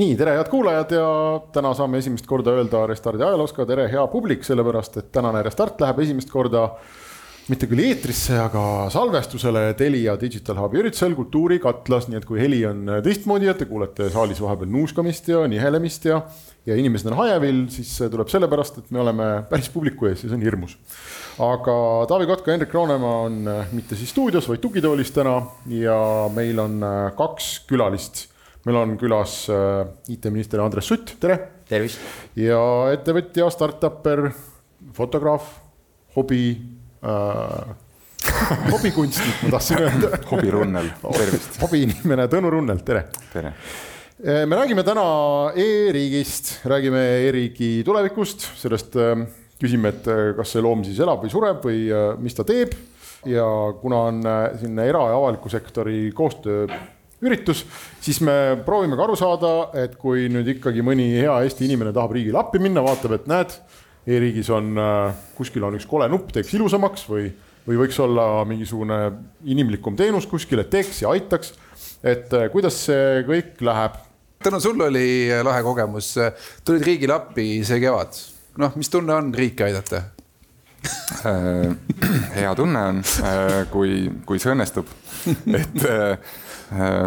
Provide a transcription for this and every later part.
Nii, tere, head kuulajad ja täna saame esimest korda öelda Restardi ajaloos ka tere, hea publik, sellepärast et tänane Restart läheb esimest korda mitte küll eetrisse, aga salvestusele Telia Digital Hubi üritusel Kultuurikatlas, nii et kui heli on teistmoodi, et te kuulete saalis vahepeal nuuskamist ja nihelemist ja ja inimesed on hajevil, siis see tuleb sellepärast, et me oleme päris publiku ees ja see on hirmus. aga Taavi Kotka ja Hendrik Roonemaa on mitte siis stuudios, vaid tugitoolis täna ja meil on kaks külalist meil on külas äh, IT-minister Andres Sutt, tere. tervist. ja ettevõtja, startup'er, fotograaf, hobi äh,, hobikunstnik, ma tahtsin öelda hobirunnel, tervist. hobiinimene Tõnu Runnel, tere. tere äh, me räägime täna e-riigist, räägime e-riigi tulevikust, sellest äh, küsime, et kas see loom siis elab või sureb või mis ta teeb. ja kuna on siin era- ja avaliku sektori koostöö üritus, siis me proovime ka aru saada, et kui nüüd ikkagi mõni hea Eesti inimene tahab riigile appi minna, vaatab, et näed e, e-riigis on äh, kuskil on üks kole nupp, teeks ilusamaks või, või võiks olla mingisugune inimlikum teenus kuskil, et teeks ja aitaks. et äh, kuidas see kõik läheb? Tõnu, sul oli lahe kogemus, tulid riigile appi see kevad, noh, mis tunne on riiki aidata äh, hea tunne on, kui, kui see õnnestub, et Äh,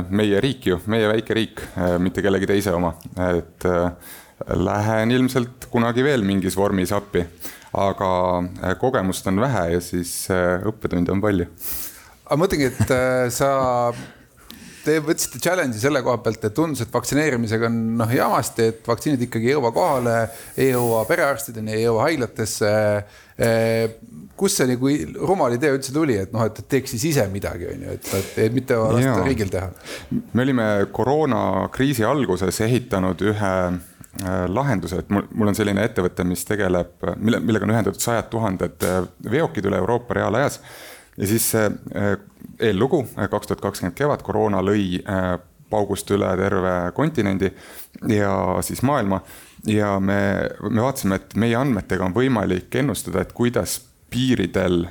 meie riik ju, meie väike riik, äh, mitte kellegi teise oma, et äh, lähen ilmselt kunagi veel mingis vormis appi. aga kogemust on vähe ja siis õppetunde on palju. aga mõtlengi, et sa te võtsite challenge'i selle koha pealt, et tundus, et vaktsineerimisega on noh jamasti, et vaktsiinid ikkagi ei jõua kohale, ei jõua perearstideni, ei jõua haiglatesse. Kust see nagu rumal idee üldse tuli, et noh, et teeks siis ise midagi, on ju, et, et mitte lasta riigil teha? me olime koroonakriisi alguses ehitanud ühe äh, lahenduse, et mul, mul on selline ettevõte, mis tegeleb, mille, millega on ühendatud sajad tuhanded äh, veokid üle Euroopa reaalajas ja siis see äh, eellugu, kaks tuhat kakskümmend kevad, koroona lõi paugust üle terve kontinendi ja siis maailma. ja me, me vaatasime, et meie andmetega on võimalik ennustada, et kuidas piiridel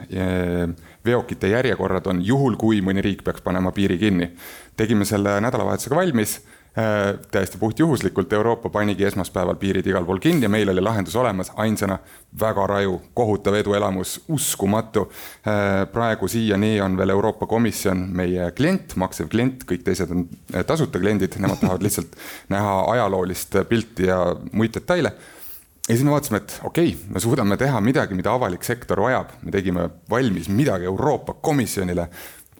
veokite järjekorrad on, juhul kui mõni riik peaks panema piiri kinni. tegime selle nädalavahetusega valmis Äh, täiesti puhtjuhuslikult Euroopa panigi esmaspäeval piirid igal pool kinni ja meil oli lahendus olemas ainsana. väga raju, kohutav eduelamus, uskumatu. Äh, praegu siiani on veel Euroopa Komisjon meie klient, maksev klient, kõik teised on tasuta kliendid, nemad tahavad lihtsalt näha ajaloolist pilti ja muid detaile ja siis me vaatasime, et okei okay,, me suudame teha midagi, mida avalik sektor vajab, me tegime valmis midagi Euroopa Komisjonile.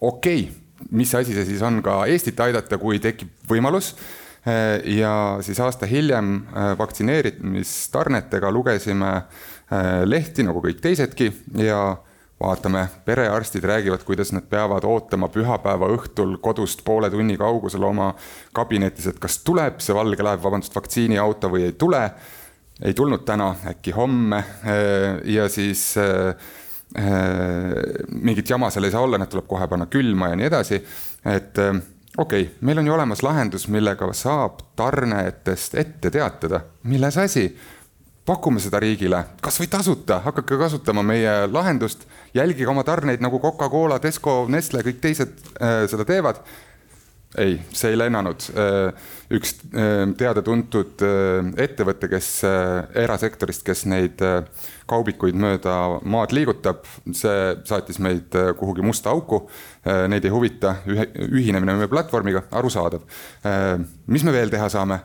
okei okay,, mis asi see siis on ka Eestit aidata, kui tekib võimalus. ja siis aasta hiljem äh, vaktsineerimistarnetega lugesime äh, lehti nagu kõik teisedki ja vaatame, perearstid räägivad, kuidas nad peavad ootama pühapäeva õhtul kodust poole tunni kaugusel oma kabinetis, et kas tuleb see valge laev, vabandust, vaktsiiniauto või ei tule. Ei tulnud täna, äkki homme. Äh, ja siis Äh, mingit jama seal ei saa olla, need tuleb kohe panna külma ja nii edasi. et äh, okei okay,, meil on ju olemas lahendus, millega saab tarnetest ette teatada, milles asi. pakume seda riigile, kasvõi tasuta, hakake kasutama meie lahendust, jälgige oma tarneid nagu Coca-Cola, Tesco, Nestle, kõik teised äh, seda teevad ei, see ei lennanud. Äh, üks äh, teada-tuntud äh, ettevõte, kes erasektorist, kes neid kaubikuid mööda maad liigutab, see saatis meid kuhugi musta auku. Neid ei huvita ühe, ühinemine meie platvormiga, arusaadav. mis me veel teha saame?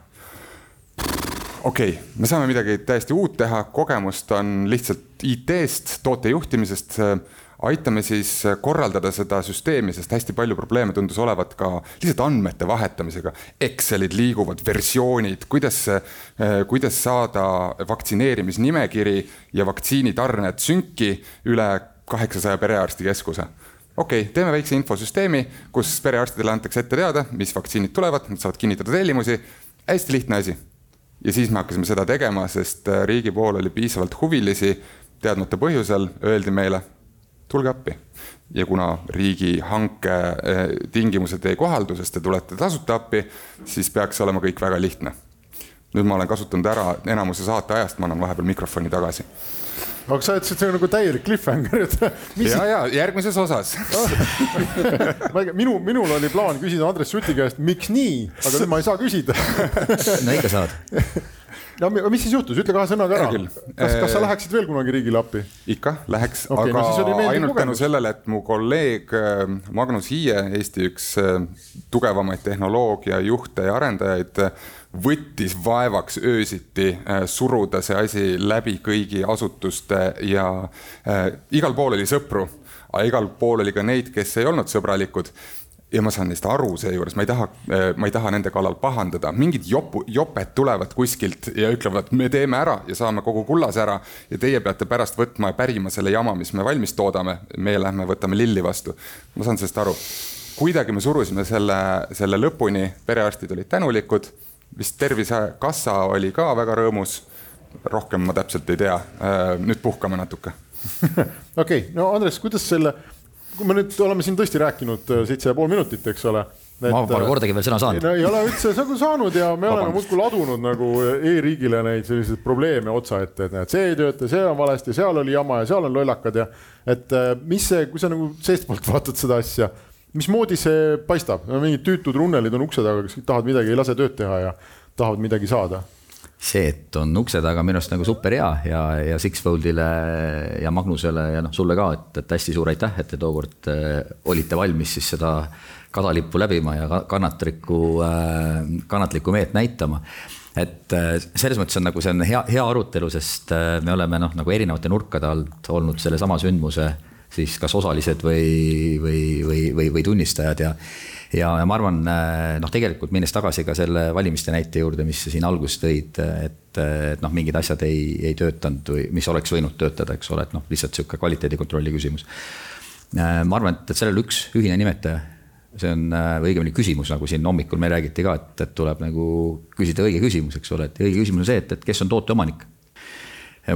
okei okay,, me saame midagi täiesti uut teha, kogemust on lihtsalt IT-st, toote juhtimisest aitame siis korraldada seda süsteemi, sest hästi palju probleeme tundus olevat ka lihtsalt andmete vahetamisega. Excelid liiguvad, versioonid, kuidas, kuidas saada vaktsineerimisnimekiri ja vaktsiinitarned sünki üle kaheksasaja perearstikeskuse okei okay,, teeme väikse infosüsteemi, kus perearstidele antakse ette teada, mis vaktsiinid tulevad, nad saavad kinnitada tellimusi. hästi lihtne asi. ja siis me hakkasime seda tegema, sest äh, riigi pool oli piisavalt huvilisi, teadmata põhjusel öeldi meile, tulge appi. ja kuna riigihanke äh, tingimused ei kohaldu, sest te tulete tasuta appi, siis peaks olema kõik väga lihtne. nüüd ma olen kasutanud ära enamuse saate ajast, ma annan vahepeal mikrofoni tagasi aga sa ütlesid, et see on nagu täielik cliffhanger, et mis.... ja, ja järgmises osas minu, minul oli plaan küsida Andres Suti käest, miks nii, aga nüüd ma ei saa küsida no ikka saad no mis siis juhtus, ütle kahe sõnaga ära. kas, kas sa läheksid veel kunagi riigile appi? ikka läheks okay,, aga no ainult tänu sellele, et mu kolleeg äh, Magnus Hiie, Eesti üks äh, tugevamaid tehnoloogiajuhte ja arendajaid võttis vaevaks öösiti äh, suruda see asi läbi kõigi asutuste ja äh, igal pool oli sõpru, aga igal pool oli ka neid, kes ei olnud sõbralikud ja ma saan neist aru seejuures, ma ei taha, äh, ma ei taha nende kallal pahandada, mingid jopu, joped tulevad kuskilt ja ütlevad, me teeme ära ja saame kogu kullase ära. ja teie peate pärast võtma ja pärima selle jama, mis me valmis toodame, meie lähme võtame lilli vastu. ma saan sellest aru. kuidagi me surusime selle, selle lõpuni, perearstid olid tänulikud vist Tervisekassa oli ka väga rõõmus. rohkem ma täpselt ei tea, äh, nüüd puhkame natuke. okei, no Andres, kuidas selle, kui me nüüd oleme siin tõesti rääkinud äh, seitse ja pool minutit, eks ole Et, ma pole kordagi veel sõna saanud. ei ole üldse saanud ja me oleme muudkui ladunud nagu e-riigile neid selliseid probleeme otsa ette, et näed, see ei tööta, see on valesti, seal oli jama ja seal on lollakad ja et äh, mis see, kui sa nagu seestpoolt vaatad seda asja mismoodi see paistab, mingid tüütud runnelid on ukse taga, kes tahavad midagi, ei lase tööd teha ja tahavad midagi saada? See, et on ukse taga minu arust nagu super hea ja, ja Sixfoldile ja Magnusele ja noh, sulle ka, et, et hästi suur aitäh, et te tookord äh, olite valmis siis seda kadalippu läbima ja kannatlikku äh,, kannatlikku meelt näitama. Et äh, selles mõttes on nagu see on hea, hea arutelu, sest äh, me oleme noh, nagu erinevate nurkade alt olnud sellesama sündmuse siis kas osalised või, või, või, või, või tunnistajad ja ja, ja ma arvan, noh, tegelikult minnes tagasi ka selle valimiste näite juurde, mis sa siin alguses tõid, et, et noh, mingid asjad ei, ei töötanud või mis oleks võinud töötada, eks ole, et noh, lihtsalt sihuke kvaliteedikontrolli küsimus. ma arvan, et, et sellel üks ühine nimetaja, see on, või õigemini küsimus, nagu siin hommikul me räägiti ka, et, et tuleb nagu küsida õige küsimus, eks ole, et õige küsimus on see, et, et kes on toote omanik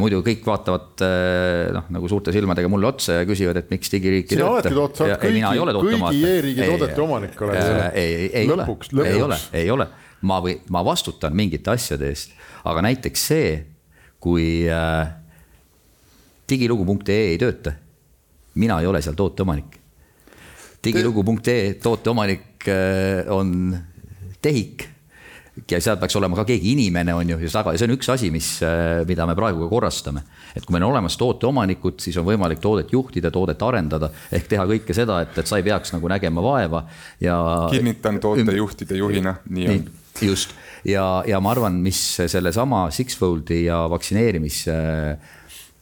muidu kõik vaatavad eh, noh, nagu suurte silmadega mulle otsa ja küsivad, et miks digiriik ei tööta. kõigi, kõigi e-riigi toodete omanik oled. ei, ei, ei ole, ei ole, ei ole, ma või ma vastutan mingite asjade eest, aga näiteks see, kui äh, digilugu.ee ei tööta, mina ei ole seal toote omanik. digilugu.ee toote omanik äh, on TEHIK ja seal peaks olema ka keegi inimene, on ju, ja taga ja see on üks asi, mis, äh, mida me praegu ka korrastame. et kui meil on olemas tooteomanikud, siis on võimalik toodet juhtida, toodet arendada ehk teha kõike seda, et, et sa ei peaks nagu nägema vaeva ja. kinnitan tootejuhtide juhina, nii on. just ja, ja ma arvan, mis sellesama Sixfoldi ja vaktsineerimise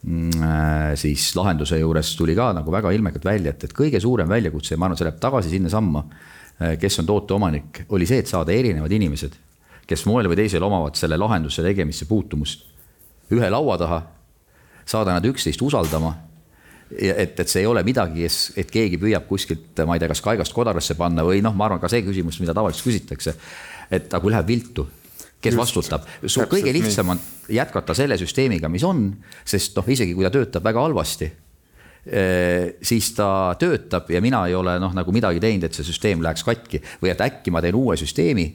mm, äh, siis lahenduse juures tuli ka nagu väga ilmekalt välja, et, et kõige suurem väljakutse ja ma arvan, see läheb tagasi sinnasamma, äh, kes on toote omanik, oli see, et saada erinevad inimesed kes moel või teisel omavad selle lahenduse tegemisse puutumust ühe laua taha, saada nad üksteist usaldama. et, et see ei ole midagi, kes, et keegi püüab kuskilt, ma ei tea, kas kaigast kodarasse panna või noh, ma arvan ka see küsimus, mida tavaliselt küsitakse. et aga kui läheb viltu, kes Just, vastutab, sul kõige lihtsam on jätkata selle süsteemiga, mis on, sest noh, isegi kui ta töötab väga halvasti eh, siis ta töötab ja mina ei ole noh, nagu midagi teinud, et see süsteem läheks katki või et äkki ma teen uue süsteemi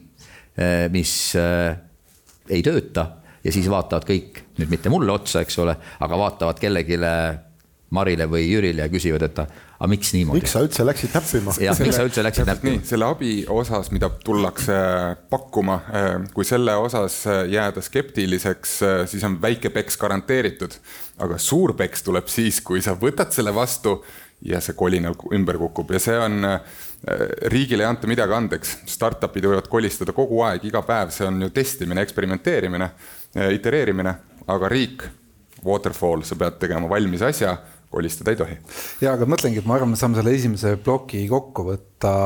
mis eh, ei tööta ja siis vaatavad kõik nüüd mitte mulle otsa, eks ole, aga vaatavad kellelegi Marile või Jürile ja küsivad, et aga miks niimoodi. miks sa üldse läksid näppima? jah, miks sa üldse läksid näppima? selle abi osas, mida tullakse pakkuma, eh, kui selle osas jääda skeptiliseks, siis on väike peks garanteeritud. aga suur peks tuleb siis, kui sa võtad selle vastu ja see kolinal ümber kukub. Ja see on Äh, riigile ei anta midagi andeks, startup'id võivad kolistada kogu aeg, iga päev, see on ju testimine, eksperimenteerimine, äh, itereerimine, aga riik, waterfall, sa pead tegema valmis asja, kolistada ei tohi. ja, aga mõtlengi, et ma arvan, me saame selle esimese ploki kokku võtta,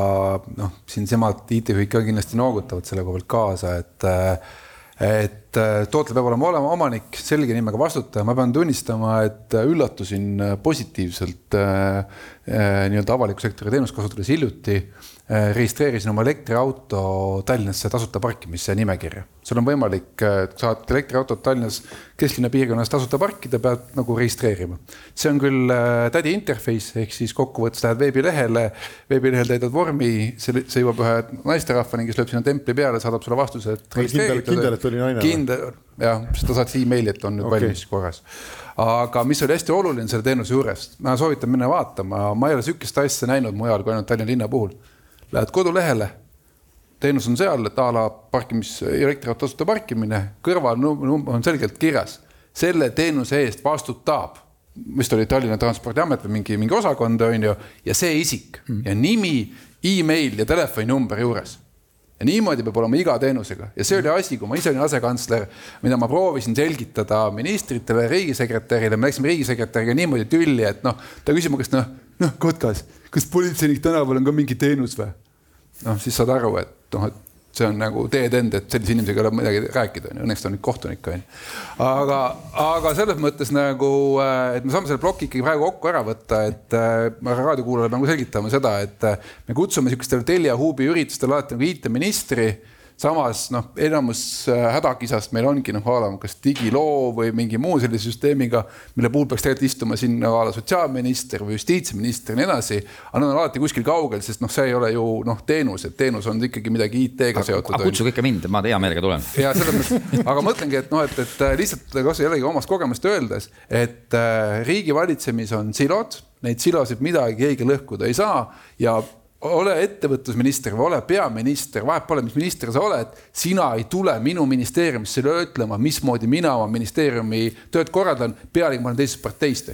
noh, siinsemad IT-juhid ka kindlasti noogutavad selle koha pealt kaasa, et, et et äh, tootel peab olema olema omanik, selge nimega vastutaja, ma pean tunnistama, et äh, üllatusin positiivselt äh, äh, nii-öelda avaliku sektori teenust kasutades hiljuti. äh, registreerisin oma elektriauto Tallinnasse tasuta parkimise nimekirja. sul on võimalik, saad elektriautot Tallinnas kesklinna piirkonnas tasuta parkida, pead nagu registreerima. see on küll tädi interface ehk siis kokkuvõttes lähed veebilehele, veebilehel täidad vormi, see, see jõuab ühe naisterahvani, kes lööb sinna templi peale, saadab sulle vastuse, et registreeritud. kindel, et oli naine? kindel, jah, siis ta saatis emaili, et on nüüd okay. valmis korras. aga mis oli hästi oluline selle teenuse juures, ma soovitan minna vaatama, ma ei ole sihukest asja näinud mujal kui ainult Tallinna linna puhul. Lähed kodulehele, teenus on seal, et a la parkimis, elektriauto tasuta parkimine, kõrval on selgelt kirjas, selle teenuse eest vastutab vist oli Tallinna Transpordiamet või mingi, mingi osakond, on ju, ja see isik. Mm. ja nimi, email ja telefoninumber juures. Ja niimoodi peab olema iga teenusega. Ja see oli asi, kui ma ise olin asekantsler, mida ma proovisin selgitada ministritele, riigisekretärile, me läksime riigisekretäriga niimoodi tülli, et noh, ta küsib mu käest, noh, noh, Kotkas, kas politseinik tänaval on ka mingi teenus või? noh, siis saad aru, et noh, et see on nagu teetend, et sellise inimesega ei ole midagi rääkida, onju, õnneks ta on nüüd kohtunik, onju. aga, aga selles mõttes nagu, äh, et me saame selle ploki ikkagi praegu kokku ära võtta, et äh, ma raadiokuulajale pean ka selgitama seda, et äh, me kutsume sihukestele Telia Hubi üritustele alati nagu IT-ministri samas noh, enamus äh, hädakisast meil ongi noh, a la kas digiloo või mingi muu sellise süsteemiga, mille puhul peaks tegelikult istuma siin a la sotsiaalminister või justiitsminister ja nii edasi. aga nad on alati kuskil kaugel, sest noh, see ei ole ju noh, teenus, et teenus on ikkagi midagi IT-ga seotud. kutsuge ikka mind, ma hea meelega tulen. ja selles mõttes, aga mõtlengi, et noh, et, et äh, lihtsalt kasvõi jällegi omast kogemust öeldes, et äh, riigi valitsemis on silod, neid silosid midagi keegi lõhkuda ei saa ja ole ettevõtlusminister või ole peaminister, vahet pole, mis minister sa oled, sina ei tule minu ministeeriumisse ütlema, mismoodi mina oma ministeeriumi tööd korraldan, pealegi ma olen teisest parteist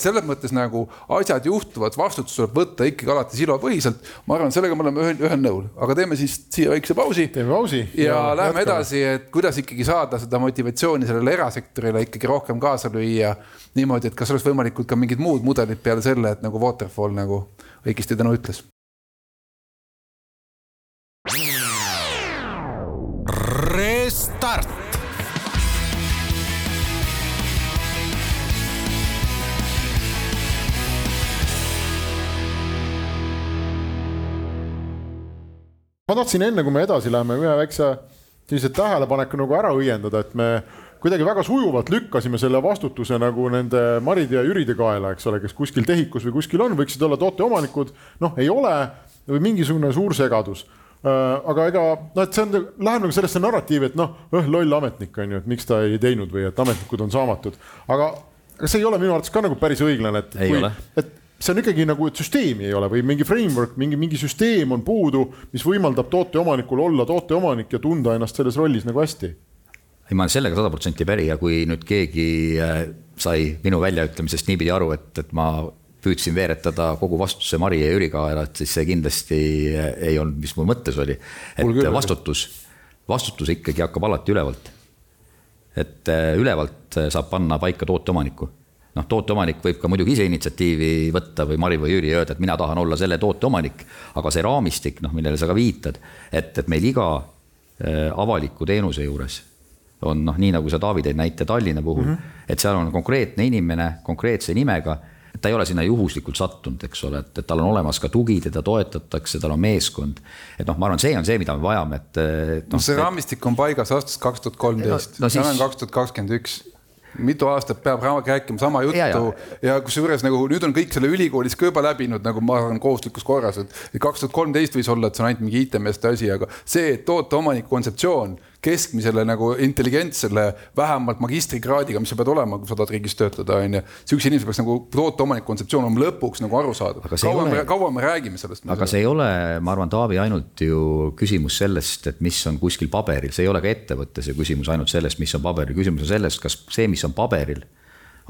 selles mõttes nagu asjad juhtuvad, vastutus tuleb võtta ikkagi alati silopõhiselt. ma arvan, sellega me oleme ühel, ühel nõul, aga teeme siis siia väikse pausi. teeme pausi. ja, ja läheme jätkame. edasi, et kuidas ikkagi saada seda motivatsiooni sellele erasektorile ikkagi rohkem kaasa lüüa. niimoodi, et kas oleks võimalikud ka mingid muud mudelid peale selle, et nagu Waterfall nagu õigesti täna ütles Restart. ma tahtsin enne, kui me edasi läheme, ühe väikse sellise tähelepaneku nagu ära õiendada, et me kuidagi väga sujuvalt lükkasime selle vastutuse nagu nende Maride ja Jüride kaela, eks ole, kes kuskil tehikus või kuskil on, võiksid olla tooteomanikud, noh, ei ole või mingisugune suur segadus aga ega noh, et see on, läheb nagu sellesse narratiivi, et noh, loll ametnik on ju, et miks ta ei teinud või et ametnikud on saamatud, aga aga see ei ole minu arvates ka nagu päris õiglane, et ei kui, et see on ikkagi nagu, et süsteemi ei ole või mingi framework, mingi, mingi süsteem on puudu, mis võimaldab tooteomanikul olla tooteomanik ja tunda ennast selles rollis nagu hästi. ei, ma olen sellega sada protsenti päri ja kui nüüd keegi äh, sai minu väljaütlemisest niipidi aru, et, et ma püüdsin veeretada kogu vastutuse Mari ja Jüri kaela, et siis see kindlasti ei olnud, mis mul mõttes oli. et vastutus, vastutus ikkagi hakkab alati ülevalt. et äh, ülevalt saab panna paika tooteomanikku noh, tooteomanik võib ka muidugi ise initsiatiivi võtta või Mari või Jüri ja öelda, et mina tahan olla selle toote omanik, aga see raamistik, noh, millele sa ka viitad, et, et meil iga äh, avaliku teenuse juures on noh, nii nagu sa Taavi tõid näite Tallinna puhul mm, -hmm. et seal on konkreetne inimene konkreetse nimega ta ei ole sinna juhuslikult sattunud, eks ole, et, et tal on olemas ka tugi, teda toetatakse, tal on meeskond. et noh, ma arvan, see on see, mida me vajame, et, et noh. see raamistik on paigas aastast kaks tuhat kolmteist, täna on kaks tuhat kakskümmend üks mitu aastat peab rääkima sama juttu ja, ja. ja kusjuures nagu nüüd on kõik selle ülikoolis ka juba läbinud, nagu ma arvan, kohustuslikus korras, et kaks tuhat kolmteist võis olla, et see on ainult mingi IT-meeste asi, aga see tooteomaniku kontseptsioon keskmisele nagu intelligentsele, vähemalt magistrikraadiga, mis sa pead olema, kui sa tahad riigis töötada, on ju. sihukese inimese peaks nagu tooteomaniku kontseptsioon olema lõpuks nagu arusaadav. kaua me, kaua me räägime sellest? aga see ei ole, ma arvan, Taavi, ainult ju küsimus sellest, et mis on kuskil paberil, see ei ole ka ettevõttes ju küsimus ainult sellest, mis on paberil, küsimus on selles, kas see, mis on paberil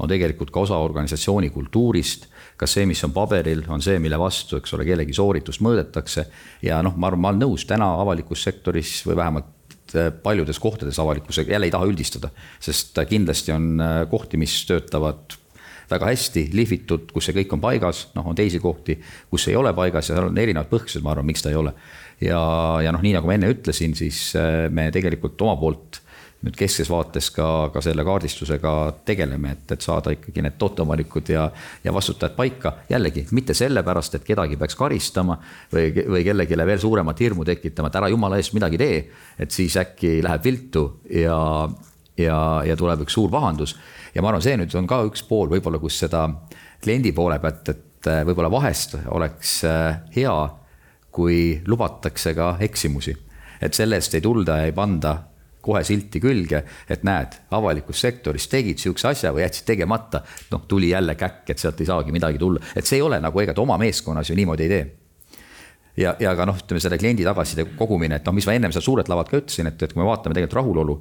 on tegelikult ka osa organisatsiooni kultuurist, kas see, mis on paberil, on see, mille vastu, eks ole, kellegi sooritust mõõdetakse. ja noh, ma arvan, ma olen nõus täna avalikus sektoris või vähemalt Äh, paljudes kohtades avalikkusega, jälle ei taha üldistada, sest kindlasti on äh, kohti, mis töötavad väga hästi lihvitud, kus see kõik on paigas, noh, on teisi kohti, kus ei ole paigas ja seal on erinevad põhjused, ma arvan, miks ta ei ole. ja, ja noh, nii nagu ma enne ütlesin, siis me tegelikult oma poolt nüüd keskses vaates ka, ka selle kaardistusega tegeleme, et, et saada ikkagi need tooteomanikud ja, ja vastutajad paika. jällegi mitte sellepärast, et kedagi peaks karistama või, või kellelegi veel suuremat hirmu tekitama, et ära jumala eest midagi tee. et siis äkki läheb viltu ja, ja, ja tuleb üks suur pahandus. ja ma arvan, see nüüd on ka üks pool võib-olla, kus seda kliendi poole pealt, et võib-olla vahest oleks hea, kui lubatakse ka eksimusi et selle eest ei tulda ja ei panda kohe silti külge, et näed, avalikus sektoris tegid sihukese asja või jätsid tegemata. noh, tuli jälle käkk, et sealt ei saagi midagi tulla, et see ei ole nagu, ega ta oma meeskonnas ju niimoodi ei tee. Ja, ja ka noh, ütleme selle kliendi tagasiside kogumine, et noh, mis ma ennem seal suurelt lavalt ka ütlesin, et, et kui me vaatame tegelikult rahulolu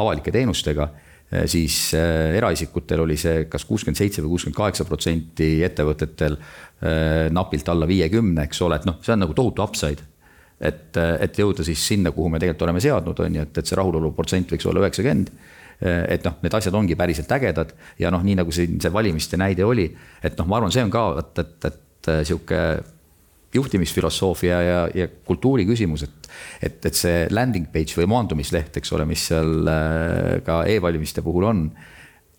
avalike teenustega, eh, siis äh, eraisikutel oli see kas kuuskümmend seitse või kuuskümmend kaheksa protsenti, ettevõtetel äh, napilt alla viiekümne, eks ole, et noh, see on nagu tohutu upside et, et jõuda siis sinna, kuhu me tegelikult oleme seadnud, on ju, et, et see rahulolu protsent võiks olla üheksakümmend. et noh, need asjad ongi päriselt ägedad ja noh, nii nagu siin see valimiste näide oli, et noh, ma arvan, see on ka vot, et, et sihuke juhtimisfilosoofia ja, ja kultuuri küsimus, et, et, et see landing page või maandumisleht, eks ole, mis seal äh, ka e-valimiste puhul on.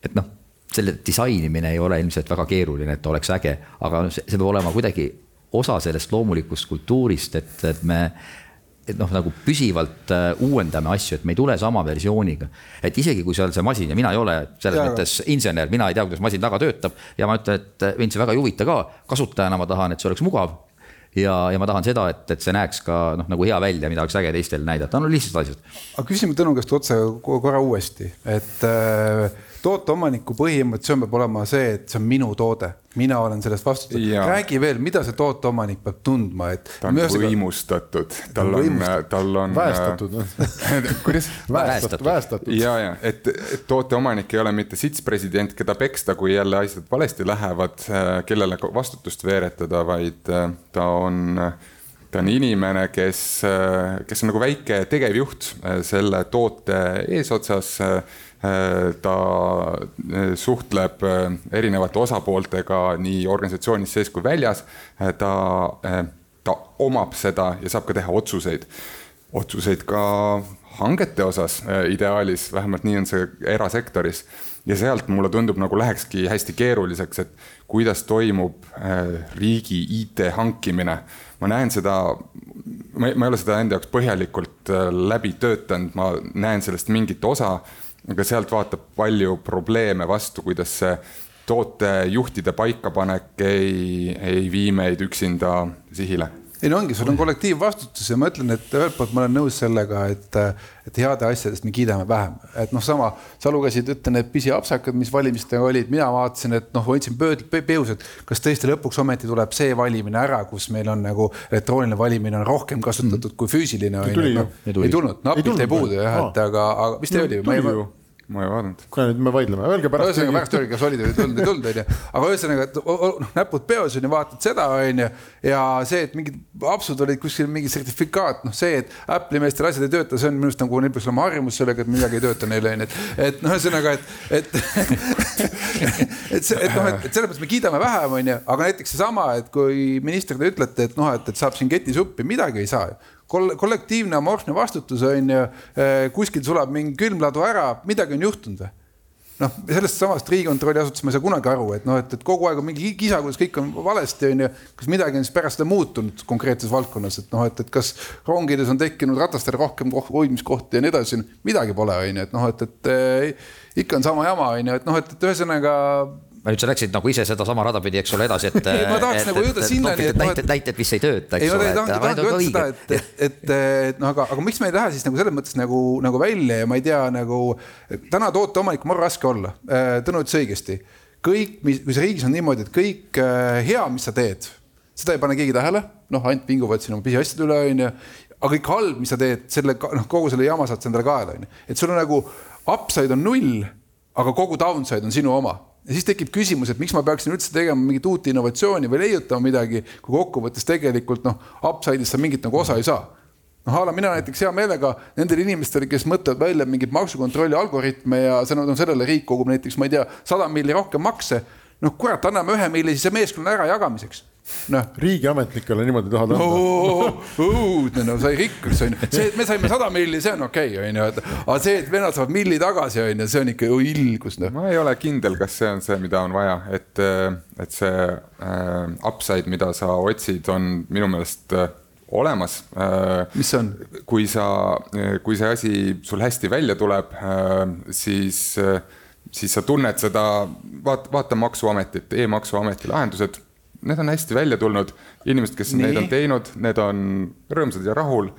et noh, selle disainimine ei ole ilmselt väga keeruline, et oleks äge, aga see, see peab olema kuidagi osa sellest loomulikust kultuurist, et, et me et noh, nagu püsivalt äh, uuendame asju, et me ei tule sama versiooniga. et isegi kui seal see masin ja mina ei ole selles ja, mõttes insener, mina ei tea, kuidas masin taga töötab ja ma ütlen, et mind see väga ei huvita ka. kasutajana ma tahan, et see oleks mugav. ja, ja ma tahan seda, et, et see näeks ka noh, nagu hea välja, mida oleks äge teistele näidata, no lihtsad asjad. aga küsime Tõnu käest otse korra uuesti, et äh, tooteomaniku põhiemoktsioon peab olema see, et see on minu toode, mina olen sellest vastutav. räägi veel, mida see tooteomanik peab tundma, et. ta on võimustatud, tal on, tal on. väestatud kuidas? väestatud, väestatud. ja, ja et, et tooteomanik ei ole mitte sitspresident, keda peksta, kui jälle asjad valesti lähevad, kellele vastutust veeretada, vaid äh, ta on ta on inimene, kes, äh, kes on nagu väike tegevjuht äh, selle toote eesotsas Äh, ta äh, suhtleb äh, erinevate osapooltega nii organisatsioonis sees kui väljas. ta, ta omab seda ja saab ka teha otsuseid, otsuseid ka hangete osas ideaalis, vähemalt nii on see erasektoris. ja sealt mulle tundub, nagu lähekski hästi keeruliseks, et kuidas toimub riigi IT hankimine. ma näen seda, ma ei ole seda enda jaoks põhjalikult läbi töötanud, ma näen sellest mingit osa aga sealt vaatab palju probleeme vastu, kuidas see tootejuhtide paikapanek ei, ei vii meid üksinda sihile ei no ongi, sul on kollektiivvastutus ja ma ütlen, et ühelt poolt ma olen nõus sellega, et, et heade asjadest me kiidame vähem. et noh, sama, sa lugesid, ütlen, need pisiapsakad, mis valimistega olid, mina vaatasin, et noh, hoidsin peus, et kas tõesti lõpuks ometi tuleb see valimine ära, kus meil on nagu elektrooniline valimine on rohkem kasutatud mm. kui füüsiline. Ei tulnud, napilt ei puudu jah, et aga, aga mis teil oli? Ma ei vaadanud. kuule nüüd me vaidleme, öelge pärast. ühesõnaga pärast öelge, kas olid või ei tulnud, ei tulnud, onju. aga ühesõnaga, et noh, näpud peos on ju, vaatad seda, onju. ja see, et mingid apsud olid kuskil mingi sertifikaat, noh, see, et Apple'i meestel asjad ei tööta, see on minu arust nagu neil peaks olema harjumus sellega, et midagi ei tööta neil onju, et, et noh, ühesõnaga, et, et et see, et noh, et, et selles mõttes me kiidame vähem, onju, aga näiteks seesama, et kui minister te ütlete, et noh, et, et saab siin ketisuppi, midagi ei saa ju kollektiivne amorfne vastutus on ju, eh, kuskil sulab mingi külmladu ära, midagi on juhtunud või? noh, sellest samast riigikontrolli asutusest ma ei saa kunagi aru, et noh, et, et kogu aeg on mingi kisa, kuidas kõik on valesti, on ju. kas midagi on siis pärast seda muutunud konkreetses valdkonnas, et noh, et, et kas rongides on tekkinud ratastele rohkem hoidmiskohti ja nii edasi, midagi pole, on ju, et noh, et, et eh, ikka on sama jama, on ju, et noh, et, et ühesõnaga nüüd sa läksid nagu ise sedasama rada pidi, eks ole, edasi, et. ei, ma tahaks et, nagu jõuda sinnani. et näited, näited, mis ei tööta, eks ole. ei, ma tahangi öelda seda, et, et, et, et noh, aga, aga miks me ei lähe siis nagu selles mõttes nagu, nagu välja ja ma ei tea, nagu. täna tooteomanik on raske olla, äh, Tõnu ütles õigesti. kõik, mis, see riigis on niimoodi, et kõik äh, hea, mis sa teed, seda ei pane keegi tähele, noh, ainult vinguvad siin oma pisiasjade üle, onju. aga kõik halb, mis sa teed, selle, noh, kogu selle jama saad sa endale kaela, onju. et sul on nagu upside on null, aga kogu downside on sinu oma ja siis tekib küsimus, et miks ma peaksin üldse tegema mingit uut innovatsiooni või leiutama midagi, kui kokkuvõttes tegelikult noh, upside'ist sa mingit nagu osa ei saa. noh, a la mina näiteks hea meelega nendele inimestele, kes mõtlevad välja mingeid maksukontrolli algoritme ja see on sellele riik kogub näiteks, ma ei tea, sada milli rohkem makse. noh, kurat, anname ühe milli siis meeskonna ärajagamiseks noh riigiametnikele niimoodi tahad anda oh,. õudne, no sai rikkaks on ju, see, et me saime sada milli, see on okei okay,, on ju, et aga see, et vennad saavad milli tagasi, on ju, see on ikka ilgus noh. ma ei ole kindel, kas see on see, mida on vaja, et, et see äh, upside, mida sa otsid, on minu meelest äh, olemas äh,. mis see on? kui sa, kui see asi sul hästi välja tuleb äh,, siis äh, siis sa tunned seda, vaata, vaata maksuametit e, e-maksuameti lahendused need on hästi välja tulnud, inimesed, kes Nii. neid on teinud, need on rõõmsad ja rahul.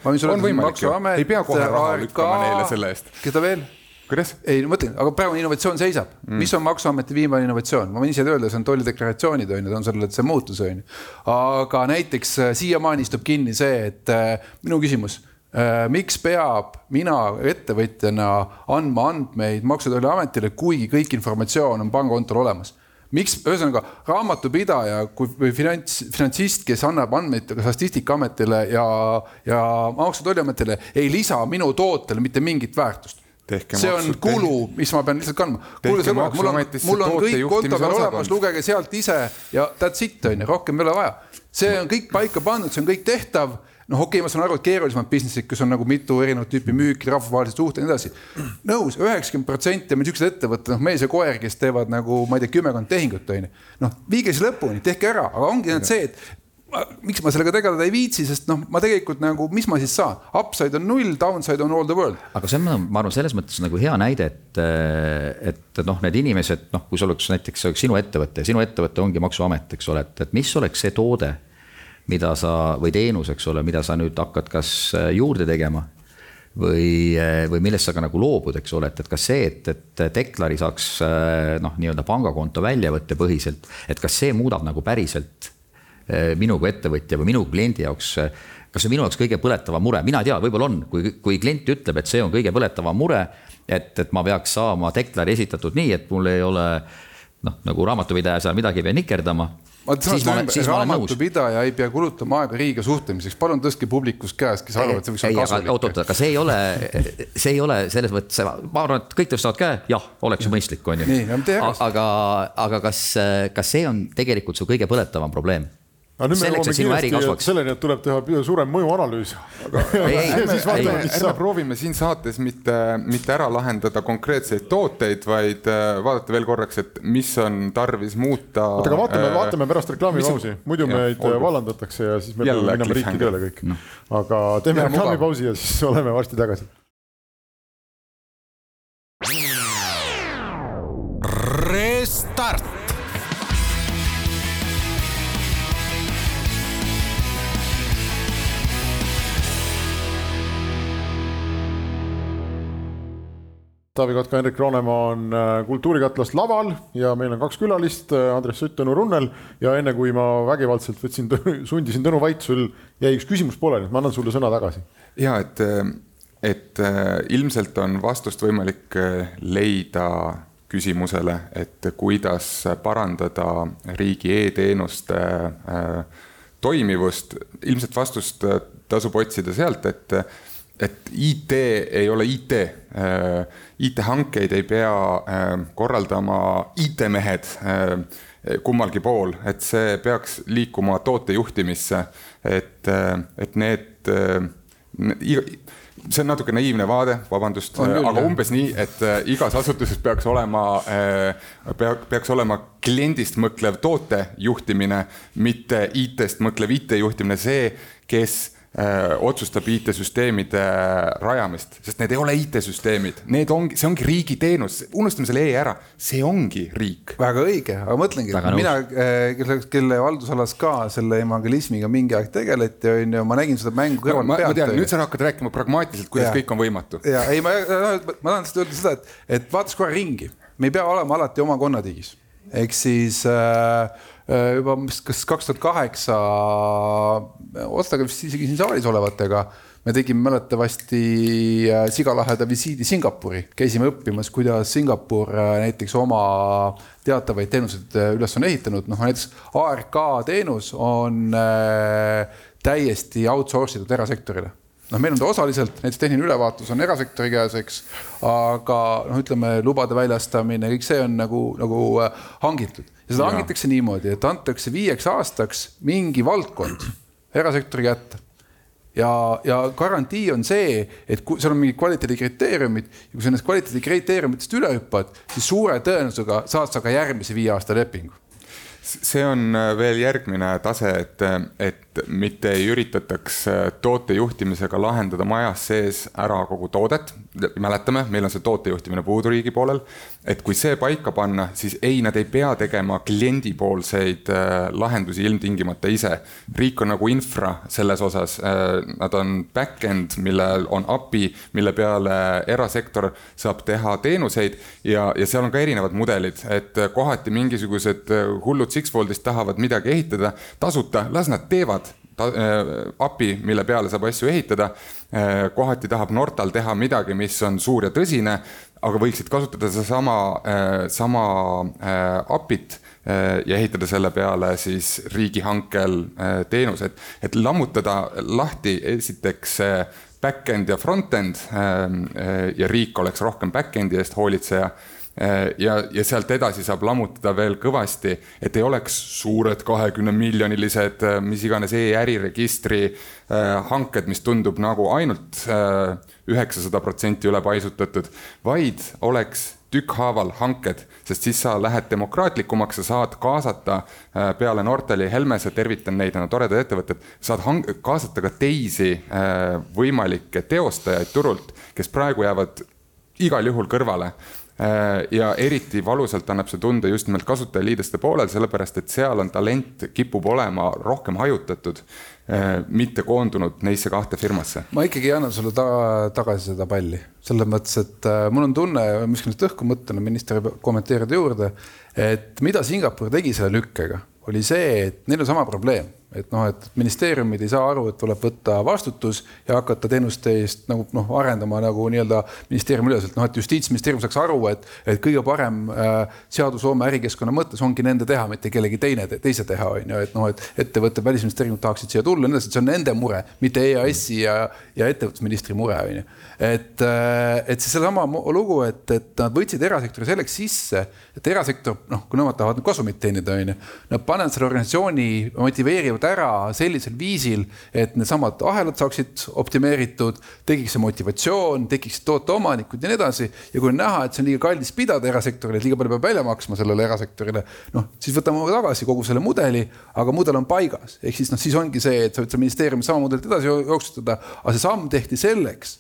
ei pea kohe raha lükkama neile selle eest. keda veel? kuidas? ei, ma mõtlen, aga praegu innovatsioon seisab mm., mis on Maksuameti viimane innovatsioon, ma võin ise öelda, see on tollideklaratsioonid on ju, ta on sellele, see muutus on ju. aga näiteks äh, siiamaani istub kinni see, et äh, minu küsimus äh, miks peab mina ettevõtjana andma andmeid Maksu- ja Tolliametile, kuigi kõik informatsioon on pangakontol olemas? Miks, ühesõnaga raamatupidaja kui või finants, finantsist, kes annab andmeid ka Statistikaametile ja, ja Maksu- ja Tolliametile, ei lisa minu tootele mitte mingit väärtust. see on kulu, mis ma pean lihtsalt kandma. kuule sõbrad, mul on, mul on kõik konto peal olemas, lugege sealt ise ja that's it on ju, rohkem ei ole vaja. see on kõik paika pandud, see on kõik tehtav noh, okei okay,, ma saan aru, et keerulisemad business'id, kus on nagu mitu erinevat tüüpi müüki, rahvusvahelised suhted ja nii edasi. nõus, üheksakümmend protsenti on siuksed ettevõtted, noh, mees ja koer, kes teevad nagu, ma ei tea, kümmekond tehingut, on ju. noh, viige siis lõpuni, tehke ära, aga ongi ainult see, et ma, miks ma sellega tegeleda ei viitsi, sest noh, ma tegelikult nagu, mis ma siis saan, upside on null, downside on all the world. aga see on, ma arvan, selles mõttes nagu hea näide, et, et noh, need inimesed, noh, kui see oleks näiteks oleks sinu ettevõte, sinu ettevõte ongi maksuamet, eks ole, et, et mis oleks see toode mida sa või teenus, eks ole, mida sa nüüd hakkad kas äh, juurde tegema või, äh, või millest sa ka nagu loobud, eks ole, et, et kas see, et, et Deklari saaks äh, noh, nii-öelda pangakonto väljavõtte põhiselt, et kas see muudab nagu päriselt minu kui ettevõtja või minu kliendi jaoks kas see on minu jaoks kõige põletavam mure, mina ei tea, võib-olla on, kui, kui klient ütleb, et see on kõige põletavam mure, et, et ma peaks saama deklari esitatud nii, et mul ei ole noh, nagu raamatupidaja seal midagi ei pea nikerdama raamatupidaja ei pea kulutama aega riigiga suhtlemiseks, palun tõstke publikus käest, kes arvavad, et see võiks olla kasulik. oot, oot, aga see ei ole, see ei ole selles mõttes, ma arvan, et kõik tõstavad käe, jah, oleks ju mõistlik, on ju. aga, aga kas, kas see on tegelikult su kõige põletavam probleem? Aga nüüd me jõuame kiiresti selleni, et tuleb teha suurem mõjuanalüüs. ärme proovime siin saates mitte, mitte ära lahendada konkreetseid tooteid, vaid äh, vaadata veel korraks, et mis on tarvis muuta. oota, aga vaatame äh,, vaatame pärast reklaamipausi, muidu meid olgu. vallandatakse ja siis me peame minema riiki keele kõik no.. aga teeme reklaamipausi ja siis oleme varsti tagasi. Restart Taavi Kotka, Hendrik Roonemaa on äh, Kultuurikatlas laval ja meil on kaks külalist, äh, Andres Sutt, Tõnu Runnel. ja enne kui ma vägivaldselt võtsin, sundisin Tõnu vait, sul jäi üks küsimus pooleli, ma annan sulle sõna tagasi. ja et, et äh, ilmselt on vastust võimalik leida küsimusele, et kuidas parandada riigi e-teenuste toimivust. ilmselt vastust tasub otsida sealt, et et IT ei ole IT. Äh, IT-hankeid ei pea äh, korraldama IT-mehed äh, kummalgi pool, et see peaks liikuma tootejuhtimisse, et, et need, see on natuke naiivne vaade, vabandust, aga umbes nii, et igas asutuses peaks olema, peaks olema kliendist mõtlev toote juhtimine, mitte IT-st mõtlev IT juhtimine, see, kes otsustab IT-süsteemide rajamist, sest need ei ole IT-süsteemid, need ongi, see ongi riigi teenus, unustame selle E ära, see ongi riik. väga õige, aga mõtlengi, mina, äh, kelle, kelle haldusalas ka selle evangelismiga mingi aeg tegeleti, on ju, ma nägin seda mängu kõrvalt pealt. ma tean, nüüd sa hakkad rääkima pragmaatiliselt, kuidas ja. kõik on võimatu. ja ei, ma, ma tahan lihtsalt öelda seda, et, et vaataks korra ringi, me ei pea olema alati oma konnatiigis, ehk siis äh, Äh, juba kas kaks tuhat kaheksa, Otsaga vist isegi siin saalis olevatega me tegime mäletavasti äh, sigalaheda visiidi Singapuri, käisime õppimas, kuidas Singapur äh, näiteks oma teatavaid teenuseid üles on ehitanud, noh näiteks ARK teenus on täiesti outsource itud erasektorile noh, meil on ta osaliselt, näiteks tehniline ülevaatus on erasektori käes, eks. aga noh, ütleme lubade väljastamine, kõik see on nagu, nagu äh, hangitud ja seda ja. hangitakse niimoodi, et antakse viieks aastaks mingi valdkond erasektori kätte ja, ja garantii on see, et kui seal on mingid kvaliteedikriteeriumid ja kui sa nendest kvaliteedikriteeriumitest üle hüppad, siis suure tõenäosusega saad sa ka järgmise viie aasta lepingu see on äh, veel järgmine tase, et, et mitte ei üritataks äh, tootejuhtimisega lahendada majas sees ära kogu toodet. Mäletame, meil on see tootejuhtimine puudu riigi poolel. et kui see paika panna, siis ei, nad ei pea tegema kliendipoolseid äh, lahendusi ilmtingimata ise. riik on nagu infra selles osas, nad on back-end, millel on API, mille peale erasektor saab teha teenuseid ja, ja seal on ka erinevad mudelid, et kohati mingisugused hullud Sixfoldist tahavad midagi ehitada tasuta, las nad teevad äh, API, mille peale saab asju ehitada äh,. kohati tahab Nortal teha midagi, mis on suur ja tõsine, aga võiksid kasutada sedasama äh,, sama äh, API-t äh, ja ehitada selle peale siis riigihankel äh, teenused, et lammutada lahti esiteks back-end ja front-end äh, ja riik oleks rohkem back-end'i eest hoolitseja Äh, ja, ja sealt edasi saab lammutada veel kõvasti, et ei oleks suured kahekümne miljonilised, äh, mis iganes e-äriregistri äh, hanked, mis tundub nagu ainult üheksasada protsenti ülepaisutatud, vaid oleks tükkhaaval hanked, sest siis sa lähed demokraatlikumaks, sa saad kaasata peale Nortali Helmese, tervitan neid, nad on toredad ettevõtted, saad kaasata ka teisi võimalikke teostajaid turult, kes praegu jäävad igal juhul kõrvale. Äh, ja eriti valusalt annab see tunda just nimelt kasutajaliideste poolel, sellepärast et seal on talent kipub olema rohkem hajutatud, äh, mitte koondunud neisse kahte firmasse. ma ikkagi annan sulle ta tagasi seda palli, selles mõttes, et äh, mul on tunne, viskan nüüd õhku mõttena, minister kommenteerida juurde, et mida Singapur tegi selle lükkega, oli see, et neil on sama probleem et noh, et ministeeriumid ei saa aru, et tuleb võtta vastutus ja hakata teenuste eest nagu noh, arendama nagu nii-öelda ministeeriumi üleselt, noh et justiitsministeerium saaks aru, et, et kõige parem äh, seadusloome ärikeskkonna mõttes ongi nende teha, mitte kellegi teine, teise teha, on ju, et noh, et ettevõtted, välisministeeriumid tahaksid siia tulla, nii edasi, et see on nende mure, mitte EAS-i ja, ja ettevõtlusministri mure, on ju. Et, äh, et see seesama lugu, et, et nad võtsid erasektori selleks sisse, et erasektor, noh, kui nemad tahavad kasumit teenida, on ju, nad panevad selle organisatsiooni, motiveerivad ära sellisel viisil, et needsamad ahelad saaksid optimeeritud, tekiks see motivatsioon, tekiksid tooteomanikud ja nii edasi. ja kui on näha, et see on liiga kallis pidada erasektorile, et liiga palju peab välja maksma sellele erasektorile, noh, siis võtame tagasi kogu selle mudeli, aga mudel on paigas, ehk siis noh, siis ongi see, et sa võid seal ministeeriumis sama mudelit edasi jooksutada, aga see samm tehti selleks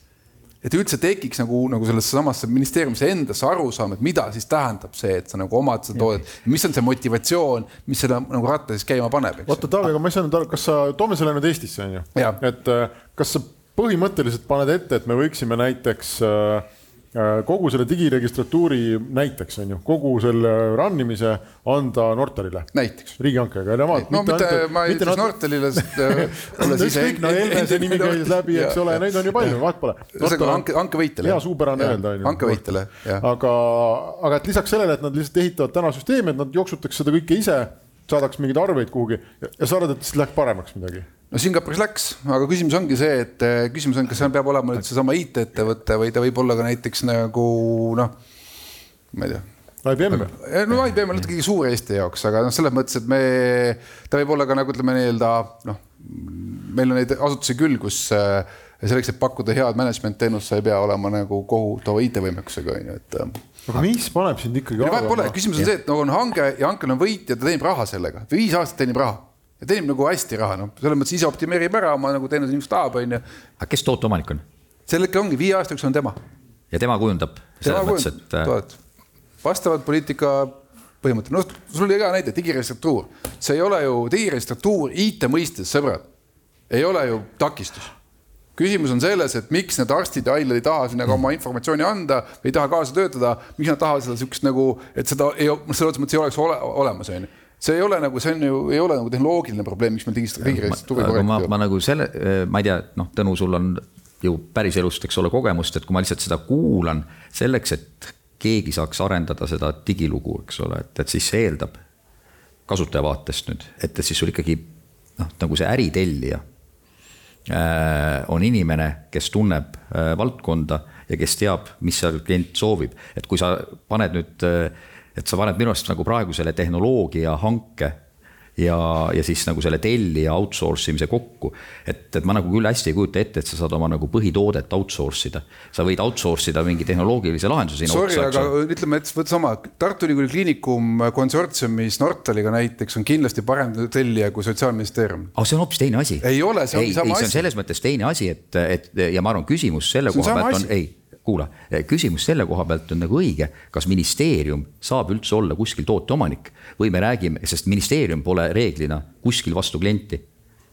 et üldse tekiks nagu, nagu sellesse samasse ministeeriumisse endasse arusaam, et mida siis tähendab see, et sa nagu omad seda toodet. mis on see motivatsioon, mis seda nagu ratta siis käima paneb, oota, Taavi, aga ma ei saanud aru, kas sa, toome selle nüüd Eestisse, on ju. et äh, kas sa põhimõtteliselt paned ette, et me võiksime näiteks Äh, kogu selle digiregistratuuri näiteks on ju, kogu selle run imise anda Nortalile. näiteks. riigihankega. no mitte, mitte, ma ei ütleks Nortalile, sest äh, ükskõik, no Helmese nimi käis läbi, eks ole, neid on ju palju, vahet pole. ühesõnaga hanke, hankevõitjale. hea suupärane öelda on ju. hankevõitjale, jah. aga, aga et lisaks sellele, et nad lihtsalt ehitavad täna süsteemi, et nad jooksutaks seda kõike ise, saadaks mingeid arveid kuhugi ja sa arvad, et siis läheks paremaks midagi no Singapuris läks, aga küsimus ongi see, et eh, küsimus on, kas seal peab olema nüüd seesama IT-ettevõte või ta võib olla ka näiteks nagu noh, ma ei tea. IBM. no IBM on natuke suur Eesti jaoks, aga noh, selles mõttes, et me, ta võib olla ka nagu ütleme nii-öelda noh, meil on neid asutusi küll, kus äh, selleks, et pakkuda head management teenust, sa ei pea olema nagu kohutava IT-võimekusega on ju, et. Aga mis paneb sind ikkagi arvama? Küsimus on see, et nagu on hange ja hankel on võitja, ta teenib raha sellega, viis aastat teenib raha ja teenib nagu hästi raha, noh, selles mõttes ise optimeerib ära oma nagu teenuse tahab, on ju. aga kes tooteomanik on? sel hetkel ongi, viie aasta jooksul on tema. ja tema kujundab? tema kujundab, et... Äh, vastavalt poliitika põhimõttel, noh, sul oli hea näide, digiregistratuur, see ei ole ju, digiregistratuur IT mõistes, sõbrad, ei ole ju takistus küsimus on selles, et miks need arstid ja haiglad ei taha sinna ka oma informatsiooni anda või ei taha kaasa töötada, miks nad tahavad seda sihukest nagu, et seda ei, selles mõttes ei oleks ole, olemas, on ju see ei ole nagu, see on ju, ei ole nagu tehnoloogiline probleem, miks meil digiregistrist tuge korrekt ma, ma nagu selle, ma ei tea, noh, Tõnu, sul on ju päriselust, eks ole, kogemust, et kui ma lihtsalt seda kuulan, selleks, et keegi saaks arendada seda digilugu, eks ole, et, et siis see eeldab kasutaja vaatest nüüd, et, et siis sul ikkagi noh, nagu see äritellija äh, on inimene, kes tunneb äh, valdkonda ja kes teab, mis seal klient soovib, et kui sa paned nüüd, et sa paned minu arust nagu praegu selle tehnoloogia hanke ja, ja siis nagu selle tellija outsource imise kokku. et, et ma nagu küll hästi ei kujuta ette, et sa saad oma nagu põhitoodet outsource ida. sa võid outsource ida mingi tehnoloogilise lahenduse Sorry, aga ütleme, et võta sama, Tartu Ülikooli Kliinikum konsortsiumis Nortaliga näiteks on kindlasti parem tellija kui Sotsiaalministeerium. aga see on hoopis teine asi. ei ole, see ongi sama ei, asi. see on selles mõttes teine asi, et, et ja ma arvan, küsimus selle koha pealt on, ei kuula, küsimus selle koha pealt on nagu õige, kas ministeerium saab üldse olla kuskil tooteomanik või me räägime, sest ministeerium pole reeglina kuskil vastu klienti.